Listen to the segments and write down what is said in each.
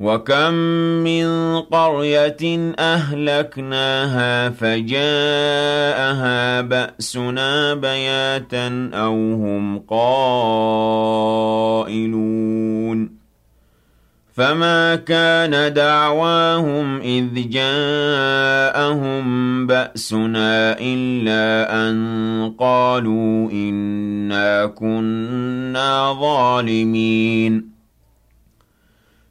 وكم من قرية أهلكناها فجاءها بأسنا بياتا أو هم قائلون فما كان دعواهم إذ جاءهم بأسنا إلا أن قالوا إنا كنا ظالمين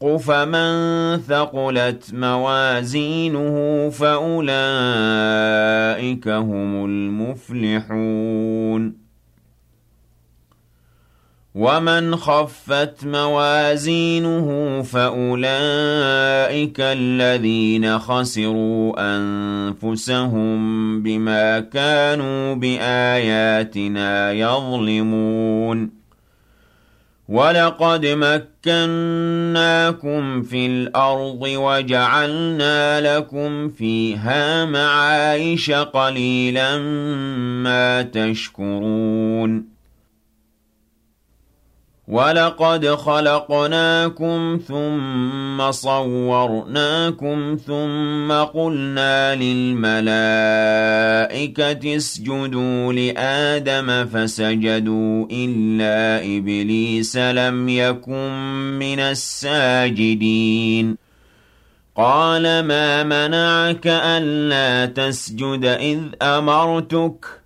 فمن ثقلت موازينه فأولئك هم المفلحون ومن خفت موازينه فأولئك الذين خسروا أنفسهم بما كانوا بآياتنا يظلمون وَلَقَدْ مَكَّنَّاكُمْ فِي الْأَرْضِ وَجَعَلْنَا لَكُمْ فِيهَا مَعَايِشَ قَلِيلًا مَا تَشْكُرُونَ وَلَقَدْ خَلَقْنَاكُمْ ثُمَّ صَوَّرْنَاكُمْ ثُمَّ قُلْنَا لِلْمَلَائِكَةِ اسْجُدُوا لِآدَمَ فَسَجَدُوا إِلَّا إِبْلِيسَ لَمْ يَكُن مِّنَ السَّاجِدِينَ قَالَ مَا مَنَعَكَ أَلَّا تَسْجُدَ إِذْ أَمَرْتُكَ ۖ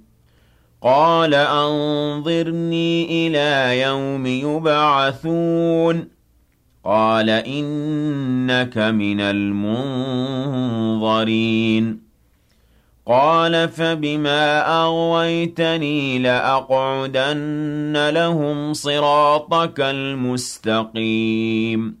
قال أنظرني إلى يوم يبعثون. قال إنك من المنظرين. قال فبما أغويتني لأقعدن لهم صراطك المستقيم.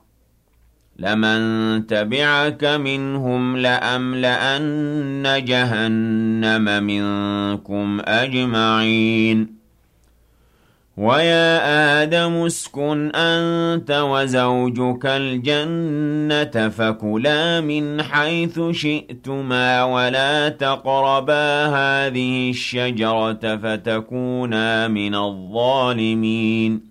لمن تبعك منهم لأملأن جهنم منكم أجمعين ويا آدم اسكن أنت وزوجك الجنة فكلا من حيث شئتما ولا تقربا هذه الشجرة فتكونا من الظالمين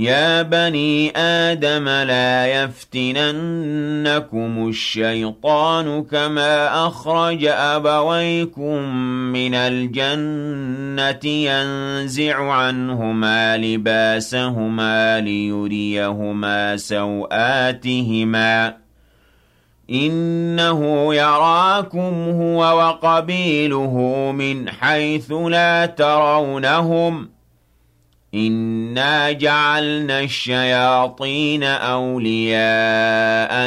يا بني آدم لا يفتننكم الشيطان كما أخرج أبويكم من الجنة ينزع عنهما لباسهما ليريهما سوآتهما إِنَّهُ يَرَاكُمْ هُوَ وَقَبِيلُهُ مِنْ حَيْثُ لَا تَرَوْنَهُمْ ۗ إِنَّا جَعَلْنَا الشَّيَاطِينَ أَوْلِيَاءَ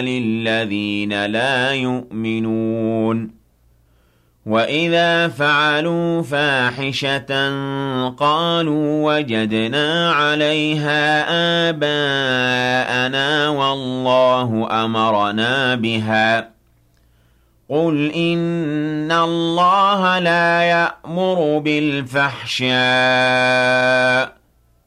لِلَّذِينَ لَا يُؤْمِنُونَ وَإِذَا فَعَلُوا فَاحِشَةً قَالُوا وَجَدْنَا عَلَيْهَا آبَاءَنَا وَاللَّهُ أَمَرَنَا بِهَا قُلْ إِنَّ اللَّهَ لَا يَأْمُرُ بِالْفَحْشَاءِ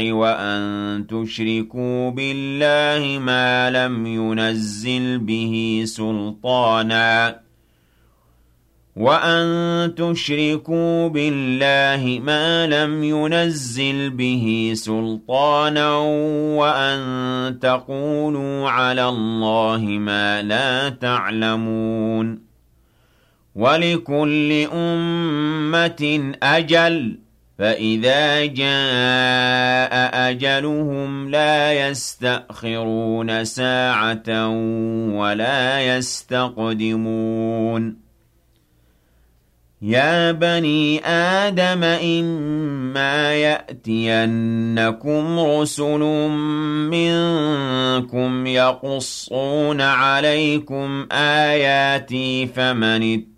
وَأَن تُشْرِكُوا بِاللَّهِ مَا لَمْ يُنَزِّلْ بِهِ سُلْطَانًا. وأن تشركوا بالله ما لم ينزل به سلطانا. وأن تقولوا على الله ما لا تعلمون. ولكل أمة أجل. فإذا جاء أجلهم لا يستأخرون ساعة ولا يستقدمون يا بني آدم إما يأتينكم رسل منكم يقصون عليكم آياتي فمن اتقى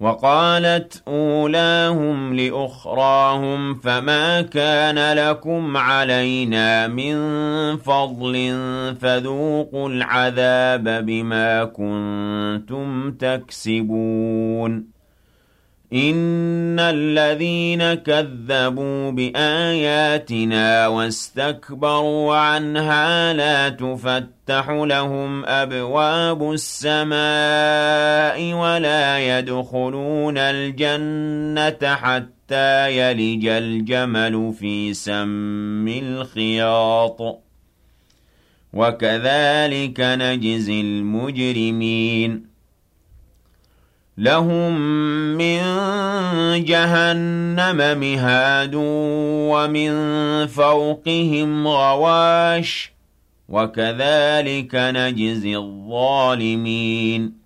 وقالت أولاهم لأخراهم فما كان لكم علينا من فضل فذوقوا العذاب بما كنتم تكسبون. إن الذين كذبوا بآياتنا واستكبروا عنها لا تفتح لهم أبواب السماء ولا يدخلون الجنة حتى يلج الجمل في سم الخياط وكذلك نجزي المجرمين لهم من جهنم مهاد ومن فوقهم غواش وكذلك نجزي الظالمين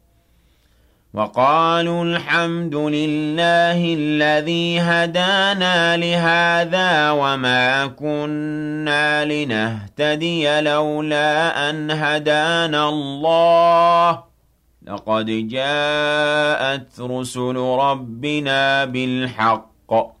وقالوا الحمد لله الذي هدانا لهذا وما كنا لنهتدي لولا أن هدانا الله. لقد جاءت رسل ربنا بالحق.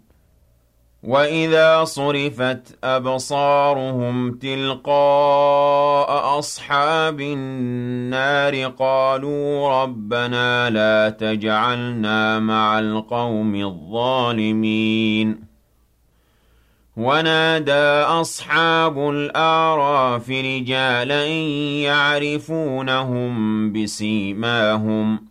وَإِذَا صُرِفَتْ أَبْصَارُهُمْ تِلْقَاءَ أَصْحَابِ النَّارِ قَالُوا رَبَّنَا لَا تَجْعَلْنَا مَعَ الْقَوْمِ الظَّالِمِينَ ونادى أصحاب الأعراف رجالا يعرفونهم بسيماهم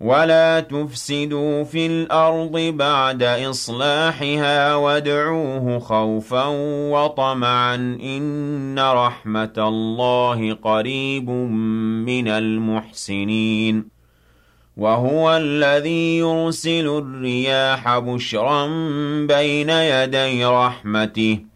ولا تفسدوا في الأرض بعد إصلاحها وادعوه خوفا وطمعا إن رحمة الله قريب من المحسنين وهو الذي يرسل الرياح بشرا بين يدي رحمته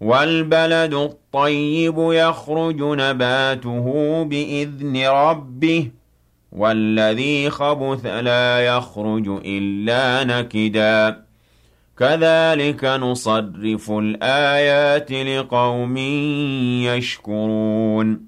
وَالْبَلَدُ الطَّيِّبُ يَخْرُجُ نَبَاتُهُ بِإِذْنِ رَبِّهِ وَالَّذِي خَبُثَ لَا يَخْرُجُ إِلَّا نَكِدًا. كَذَلِكَ نُصَرِّفُ الْآيَاتِ لِقَوْمٍ يَشْكُرُونَ.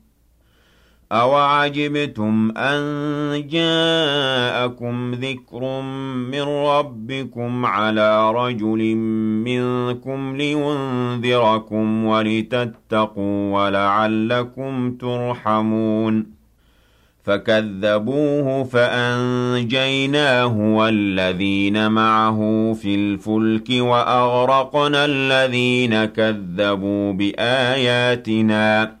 أَوَعَجِبْتُمْ أَن جَاءَكُمْ ذِكْرٌ مِّن رَّبِّكُمْ عَلَىٰ رَجُلٍ مِّنكُمْ لِيُنذِرَكُمْ وَلِتَتَّقُوا وَلَعَلَّكُمْ تُرْحَمُونَ فَكَذَّبُوهُ فَأَنجَيْنَاهُ وَالَّذِينَ مَعَهُ فِي الْفُلْكِ وَأَغْرَقْنَا الَّذِينَ كَذَّبُوا بِآيَاتِنَا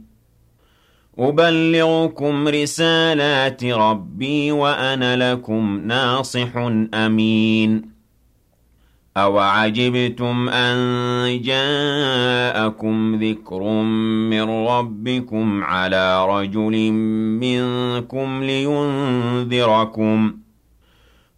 أُبَلِّغُكُمْ رِسَالَاتِ رَبِّي وَأَنَا لَكُمْ نَاصِحٌ أَمِينٌ. أَوَعَجِبْتُمْ أَن جَاءَكُمْ ذِكْرٌ مِّن رَّبِّكُمْ عَلَىٰ رَجُلٍ مِّنكُمْ لِيُنذِرَكُمْ ۖ؟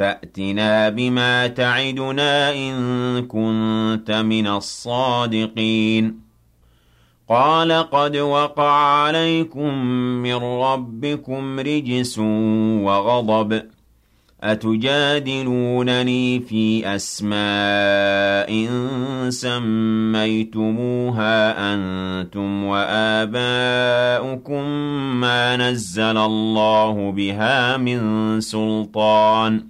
فَأْتِنَا بِمَا تَعِدُنَا إِن كُنتَ مِنَ الصَّادِقِينَ. قَالَ قَدْ وَقَعَ عَلَيْكُم مِّن رَّبِّكُمْ رِجْسٌ وَغَضَبٌ. أَتُجَادِلُونَنِي فِي أَسْمَاءٍ سَمَّيْتُمُوهَا أَنتُمْ وَآبَاؤُكُم مَّا نَزَّلَ اللَّهُ بِهَا مِن سُلْطَانٍ.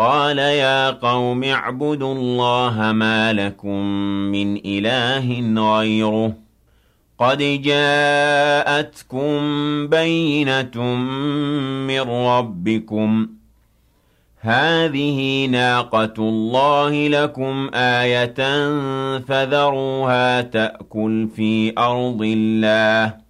قَالَ يَا قَوْمِ اعْبُدُوا اللَّهَ مَا لَكُم مِّنْ إِلَٰهٍ غَيْرُهُ. قَدْ جَاءَتْكُم بَيِّنَةٌ مِّن رَّبِّكُمْ ۖ. هَٰذِهِ نَاقَةُ اللَّهِ لَكُمْ آيَةً فَذَرُوهَا تَأْكُلْ فِي أَرْضِ اللَّهِ.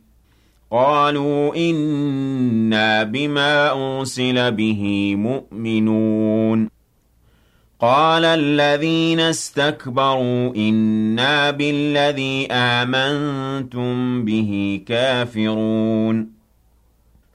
قالوا إنا بما أرسل به مؤمنون. قال الذين استكبروا إنا بالذي آمنتم به كافرون.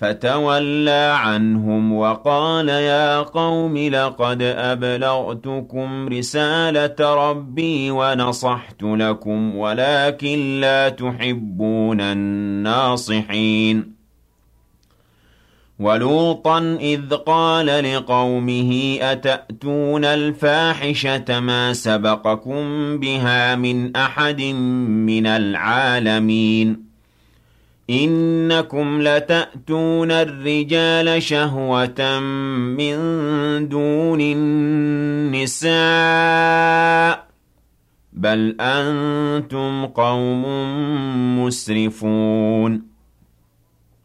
فتولى عنهم وقال يا قوم لقد أبلغتكم رسالة ربي ونصحت لكم ولكن لا تحبون الناصحين. ولوطا إذ قال لقومه أتأتون الفاحشة ما سبقكم بها من أحد من العالمين؟ إنكم لتأتون الرجال شهوة من دون النساء بل أنتم قوم مسرفون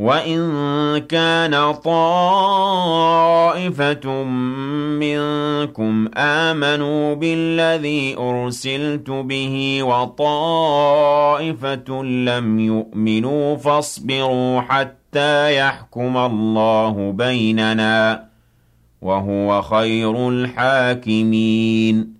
وَإِن كَانَ طَائِفَةٌ مِّنكُمْ آمَنُوا بِالَّذِي أُرْسِلْتُ بِهِ وَطَائِفَةٌ لَّمْ يُؤْمِنُوا فَاصْبِرُوا حَتَّىٰ يَحْكُمَ اللَّهُ بَيْنَنَا وَهُوَ خَيْرُ الْحَاكِمِينَ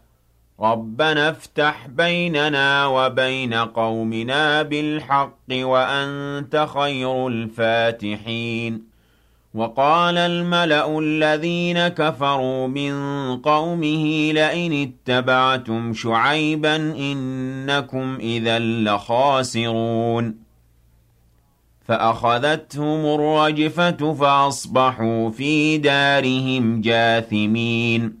رَبَّنَا افْتَحْ بَيْنَنَا وَبَيْنَ قَوْمِنَا بِالْحَقِّ وَأَنتَ خَيْرُ الْفَاتِحِينَ وَقَالَ الْمَلَأُ الَّذِينَ كَفَرُوا مِن قَوْمِهِ لَئِنِ اتَّبَعْتُمْ شُعَيْبًا إِنَّكُمْ إِذًا لَّخَاسِرُونَ فَأَخَذَتْهُمُ الرَّجْفَةُ فَأَصْبَحُوا فِي دَارِهِمْ جَاثِمِينَ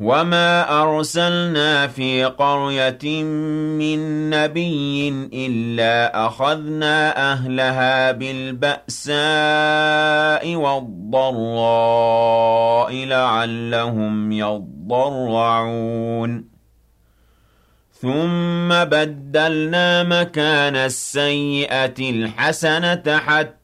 وَمَا أَرْسَلْنَا فِي قَرْيَةٍ مِّن نَّبِيٍّ إِلَّا أَخَذْنَا أَهْلَهَا بِالْبَأْسَاءِ وَالضَّرَّاءِ لَعَلَّهُمْ يَضَّرَّعُونَ ثُمَّ بَدَّلْنَا مَكَانَ السَّيِّئَةِ الْحَسَنَةَ حَتَّىٰ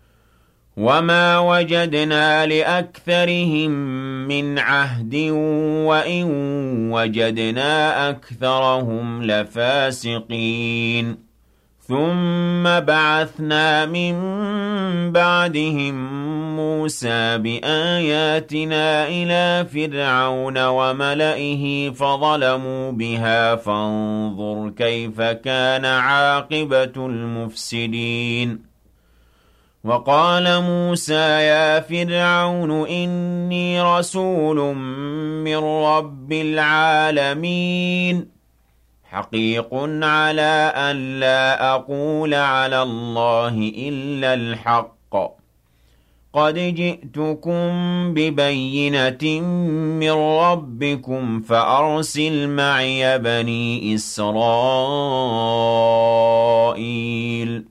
وَمَا وَجَدْنَا لِأَكْثَرِهِم مِّنْ عَهْدٍ وَإِن وَجَدْنَا أَكْثَرَهُمْ لَفَاسِقِينَ ثُمَّ بَعَثْنَا مِن بَعْدِهِم مُّوسَىٰ بِآيَاتِنَا إِلَىٰ فِرْعَوْنَ وَمَلَئِهِ فَظَلَمُوا بِهَا فَانظُرْ كَيْفَ كَانَ عَاقِبَةُ الْمُفْسِدِينَ وَقَالَ مُوسَىٰ يَا فِرْعَوْنُ إِنِّي رَسُولٌ مِّن رَّبِّ الْعَالَمِينَ. حَقِيقٌ عَلَىٰ أَن لَّا أَقُولَ عَلَى اللَّهِ إِلَّا الْحَقَّ ۚ. قَدْ جِئْتُكُم بِبَيِّنَةٍ مِّن رَّبِّكُمْ فَأَرْسِلْ مَعِيَ بَنِي إِسْرَائِيلَ.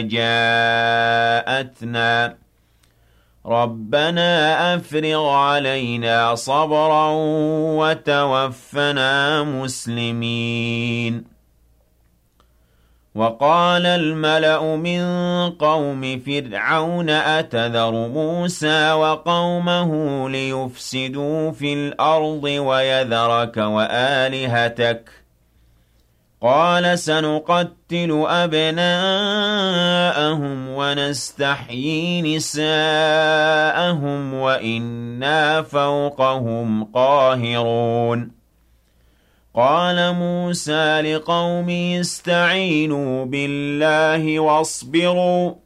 جَاءَتْنَا رَبَّنَا أَفْرِغْ عَلَيْنَا صَبْرًا وَتَوَفَّنَا مُسْلِمِينَ وَقَالَ الْمَلَأُ مِن قَوْمِ فِرْعَوْنَ أَتَذَرُ مُوسَىٰ وَقَوْمَهُ لِيُفْسِدُوا فِي الْأَرْضِ وَيَذَرَكَ وَآلِهَتَكَ ۚ قَالَ سَنُقَتِّلُ أَبْنَاءَهُمْ وَنَسْتَحْيِي نِسَاءَهُمْ وَإِنَّا فَوْقَهُمْ قَاهِرُونَ. قال موسى لقومه استعينوا بالله واصبروا.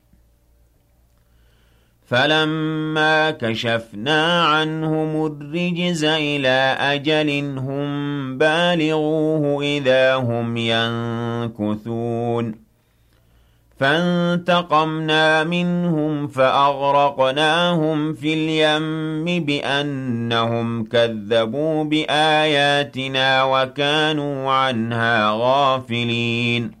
فَلَمَّا كَشَفْنَا عَنْهُمُ الرِّجْزَ إِلَىٰ أَجَلٍ هُم بَالِغُوهُ إِذَا هُمْ يَنكُثُونَ فَانتَقَمْنَا مِنْهُمْ فَأَغْرَقْنَاهُمْ فِي الْيَمِّ بِأَنَّهُمْ كَذَّبُوا بِآيَاتِنَا وَكَانُوا عَنْهَا غَافِلِينَ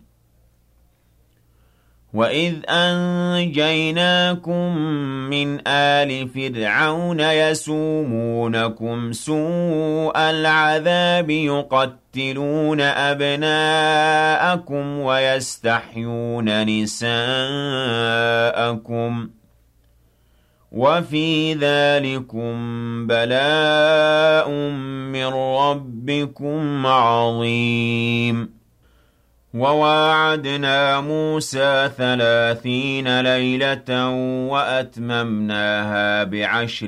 وَإِذْ أَنجَيْنَاكُم مِّنْ آلِ فِرْعَوْنَ يَسُومُونَكُمْ سُوءَ الْعَذَابِ يُقَتِّلُونَ أَبْنَاءَكُمْ وَيَسْتَحْيُونَ نِسَاءَكُمْ وَفِي ذَلِكُمْ بَلَاءٌ مِّن رَّبِّكُمْ عَظِيمٌ وَوَاعَدْنَا مُوسَىٰ ثَلَاثِينَ لَيْلَةً وَأَتْمَمْنَاهَا بِعَشْرٍ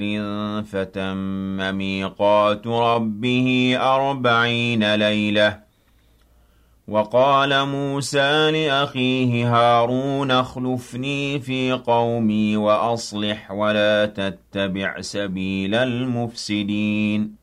فَتَمَّ مِيقَاتُ رَبِّهِ أَرْبَعِينَ لَيْلَةً وَقَالَ مُوسَىٰ لِأَخِيهِ هَارُونَ اخْلُفْنِي فِي قَوْمِي وَأَصْلِحْ وَلَا تَتَّبِعْ سَبِيلَ الْمُفْسِدِينَ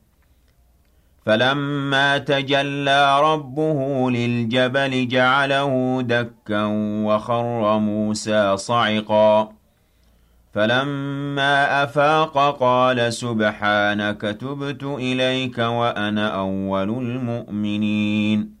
فَلَمَّا تَجَلَّىٰ رَبُّهُ لِلْجَبَلِ جَعَلَهُ دَكًّا وَخَرَّ مُوسَىٰ صَعِقًا. فَلَمَّا أَفَاقَ قَالَ سُبْحَانَكَ تُبْتُ إِلَيْكَ وَأَنَا أَوَّلُ الْمُؤْمِنِينَ.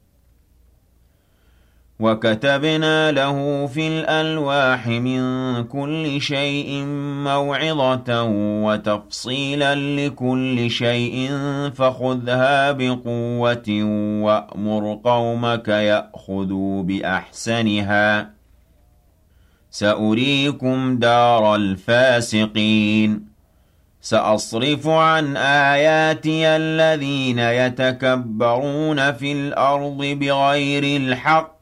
وَكَتَبْنَا لَهُ فِي الْأَلْوَاحِ مِن كُلِّ شَيْءٍ مَّوْعِظَةً وَتَفْصِيلًا لِّكُلِّ شَيْءٍ فَخُذْهَا بِقُوَّةٍ وَأْمُرْ قَوْمَكَ يَأْخُذُوا بِأَحْسَنِهَا ۚ. سَأُرِيكُمْ دَارَ الْفَاسِقِينَ. سَأَصْرِفُ عَنْ آيَاتِيَ الَّذِينَ يَتَكَبَّرُونَ فِي الْأَرْضِ بِغَيْرِ الْحَقِّ.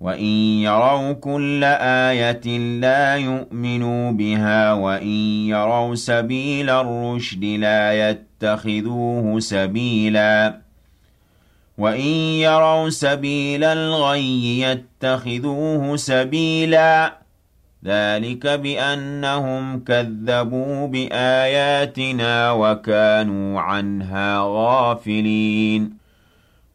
وَإِن يَرَوْا كُلَّ آيَةٍ لَّا يُؤْمِنُوا بِهَا وَإِن يَرَوْا سَبِيلَ الرُّشْدِ لَا يَتَّخِذُوهُ سَبِيلًا وَإِن يَرَوْا سَبِيلَ الْغَيِّ يَتَّخِذُوهُ سَبِيلًا ذلك بأنهم كذبوا بآياتنا وكانوا عنها غافلين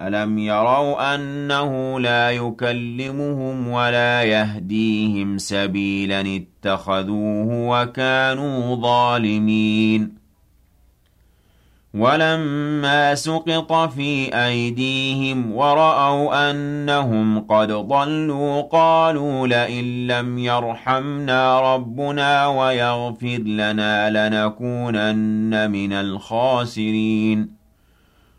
ألم يروا أنه لا يكلمهم ولا يهديهم سبيلا اتخذوه وكانوا ظالمين ولما سقط في أيديهم ورأوا أنهم قد ضلوا قالوا لئن لم يرحمنا ربنا ويغفر لنا لنكونن من الخاسرين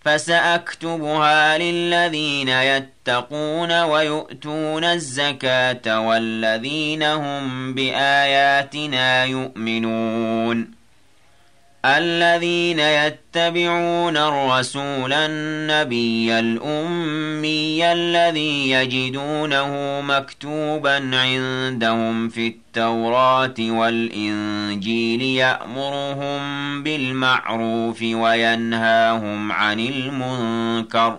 فسأكتبها للذين يتقون ويؤتون الزكاة والذين هم بآياتنا يؤمنون. الذين يتبعون الرسول النبي الأمي الذي يجدونه مكتوبا عندهم في التوراة والإنجيل يأمرهم بالمعروف وينهاهم عن المنكر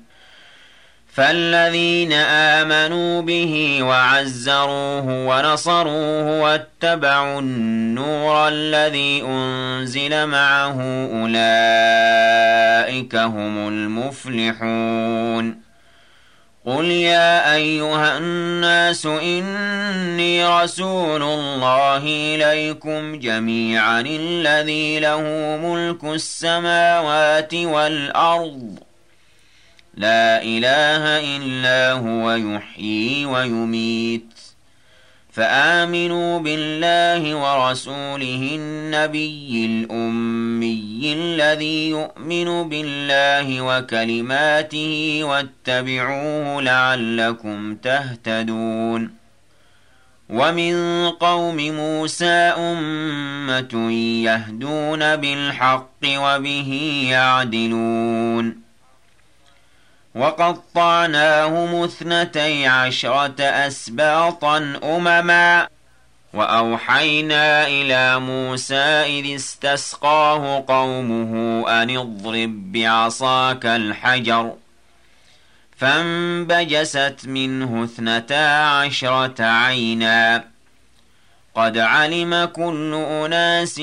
فالذين آمنوا به وعزروه ونصروه واتبعوا النور الذي أنزل معه أولئك هم المفلحون. قل يا أيها الناس إني رسول الله إليكم جميعا الذي له ملك السماوات والأرض. لا إله إلا هو يحيي ويميت. فآمنوا بالله ورسوله النبي الأمي الذي يؤمن بالله وكلماته واتبعوه لعلكم تهتدون. ومن قوم موسى أمة يهدون بالحق وبه يعدلون. وقطعناهم اثنتي عشرة أسباطا أمما وأوحينا إلى موسى إذ استسقاه قومه أن اضرب بعصاك الحجر فانبجست منه اثنتا عشرة عينا قد علم كل أناس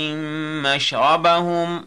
مشربهم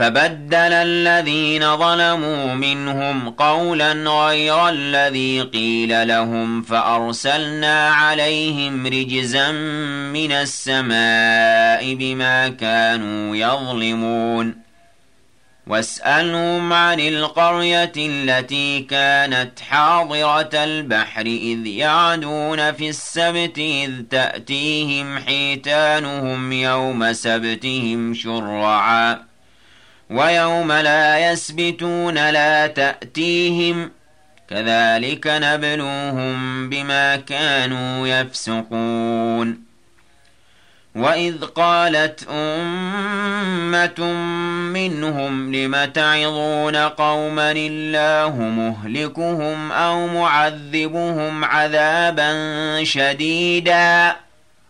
فبدل الذين ظلموا منهم قولا غير الذي قيل لهم فأرسلنا عليهم رجزا من السماء بما كانوا يظلمون. واسألهم عن القرية التي كانت حاضرة البحر إذ يعدون في السبت إذ تأتيهم حيتانهم يوم سبتهم شرعاً. ويوم لا يسبتون لا تأتيهم كذلك نبلوهم بما كانوا يفسقون. وإذ قالت أمة منهم لم تعظون قوما الله مهلكهم أو معذبهم عذابا شديدا؟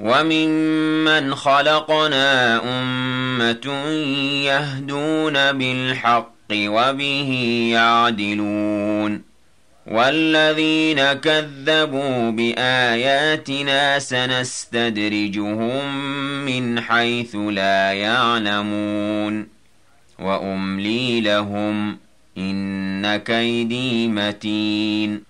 وَمِمَّنْ خَلَقْنَا أُمَّةٌ يَهْدُونَ بِالْحَقِّ وَبِهِ يَعْدِلُونَ وَالَّذِينَ كَذَّبُوا بِآيَاتِنَا سَنَسْتَدْرِجُهُم مِّنْ حَيْثُ لَا يَعْلَمُونَ وَأُمْلِي لَهُمْ إِنَّ كَيْدِي مَتِينٌ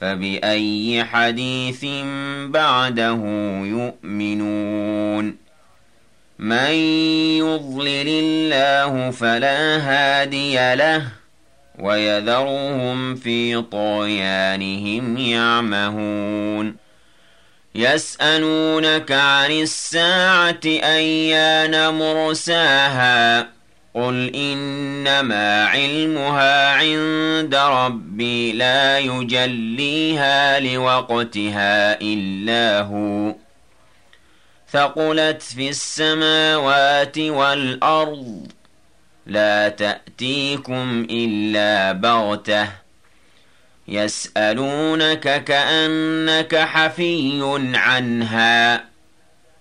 فَبِأَيِّ حَدِيثٍ بَعْدَهُ يُؤْمِنُونَ؟ مَن يُضْلِلِ اللَّهُ فَلَا هَادِيَ لَهُ وَيَذَرُهُمْ فِي طُغْيَانِهِمْ يَعْمَهُونَ. يَسْأَلُونَكَ عَنِ السَّاعَةِ أَيَّانَ مُرْسَاهَا؟ قُلْ إِنَّمَا عِلْمُهَا عِندَ رَبِّي لَا يُجَلِّيهَا لِوَقْتِهَا إِلَّا هُوَ ثَقُلَتْ فِي السَّمَاوَاتِ وَالْأَرْضِ لا تأتيكم إلا بغتة يسألونك كأنك حفي عنها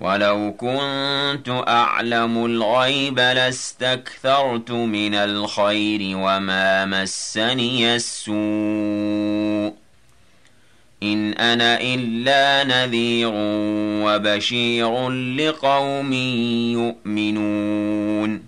ولو كنت أعلم الغيب لاستكثرت من الخير وما مسني السوء. إن أنا إلا نذير وبشير لقوم يؤمنون.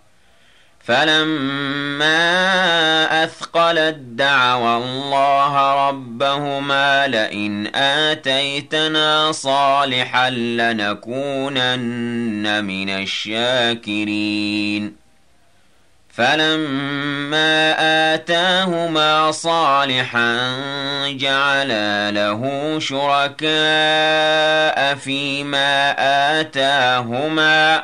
فلما أثقلت دعوى الله ربهما لئن آتيتنا صالحا لنكونن من الشاكرين فلما آتاهما صالحا جعلا له شركاء فيما آتاهما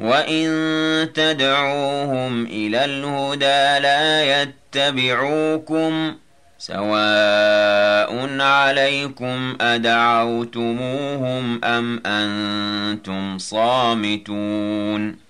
وإن تدعوهم إلى الهدى لا يتبعوكم سواء عليكم أدعوتموهم أم أنتم صامتون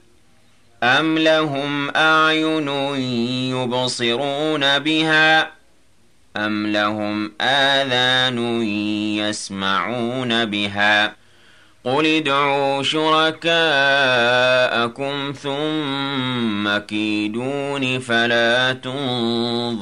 أَمْ لَهُمْ أَعْيُنٌ يُبْصِرُونَ بِهَا أَمْ لَهُمْ آذَانٌ يَسْمَعُونَ بِهَا قُلِ ادْعُوا شُرَكَاءَكُمْ ثُمَّ كِيدُونِ فَلَا تُنظِرُونَ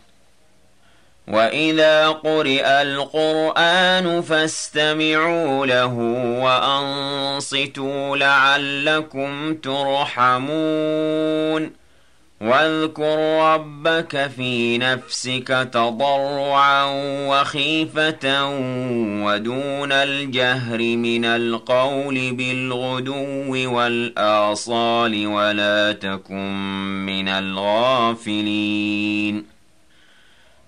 وإذا قرئ القرآن فاستمعوا له وأنصتوا لعلكم ترحمون واذكر ربك في نفسك تضرعا وخيفة ودون الجهر من القول بالغدو والآصال ولا تكن من الغافلين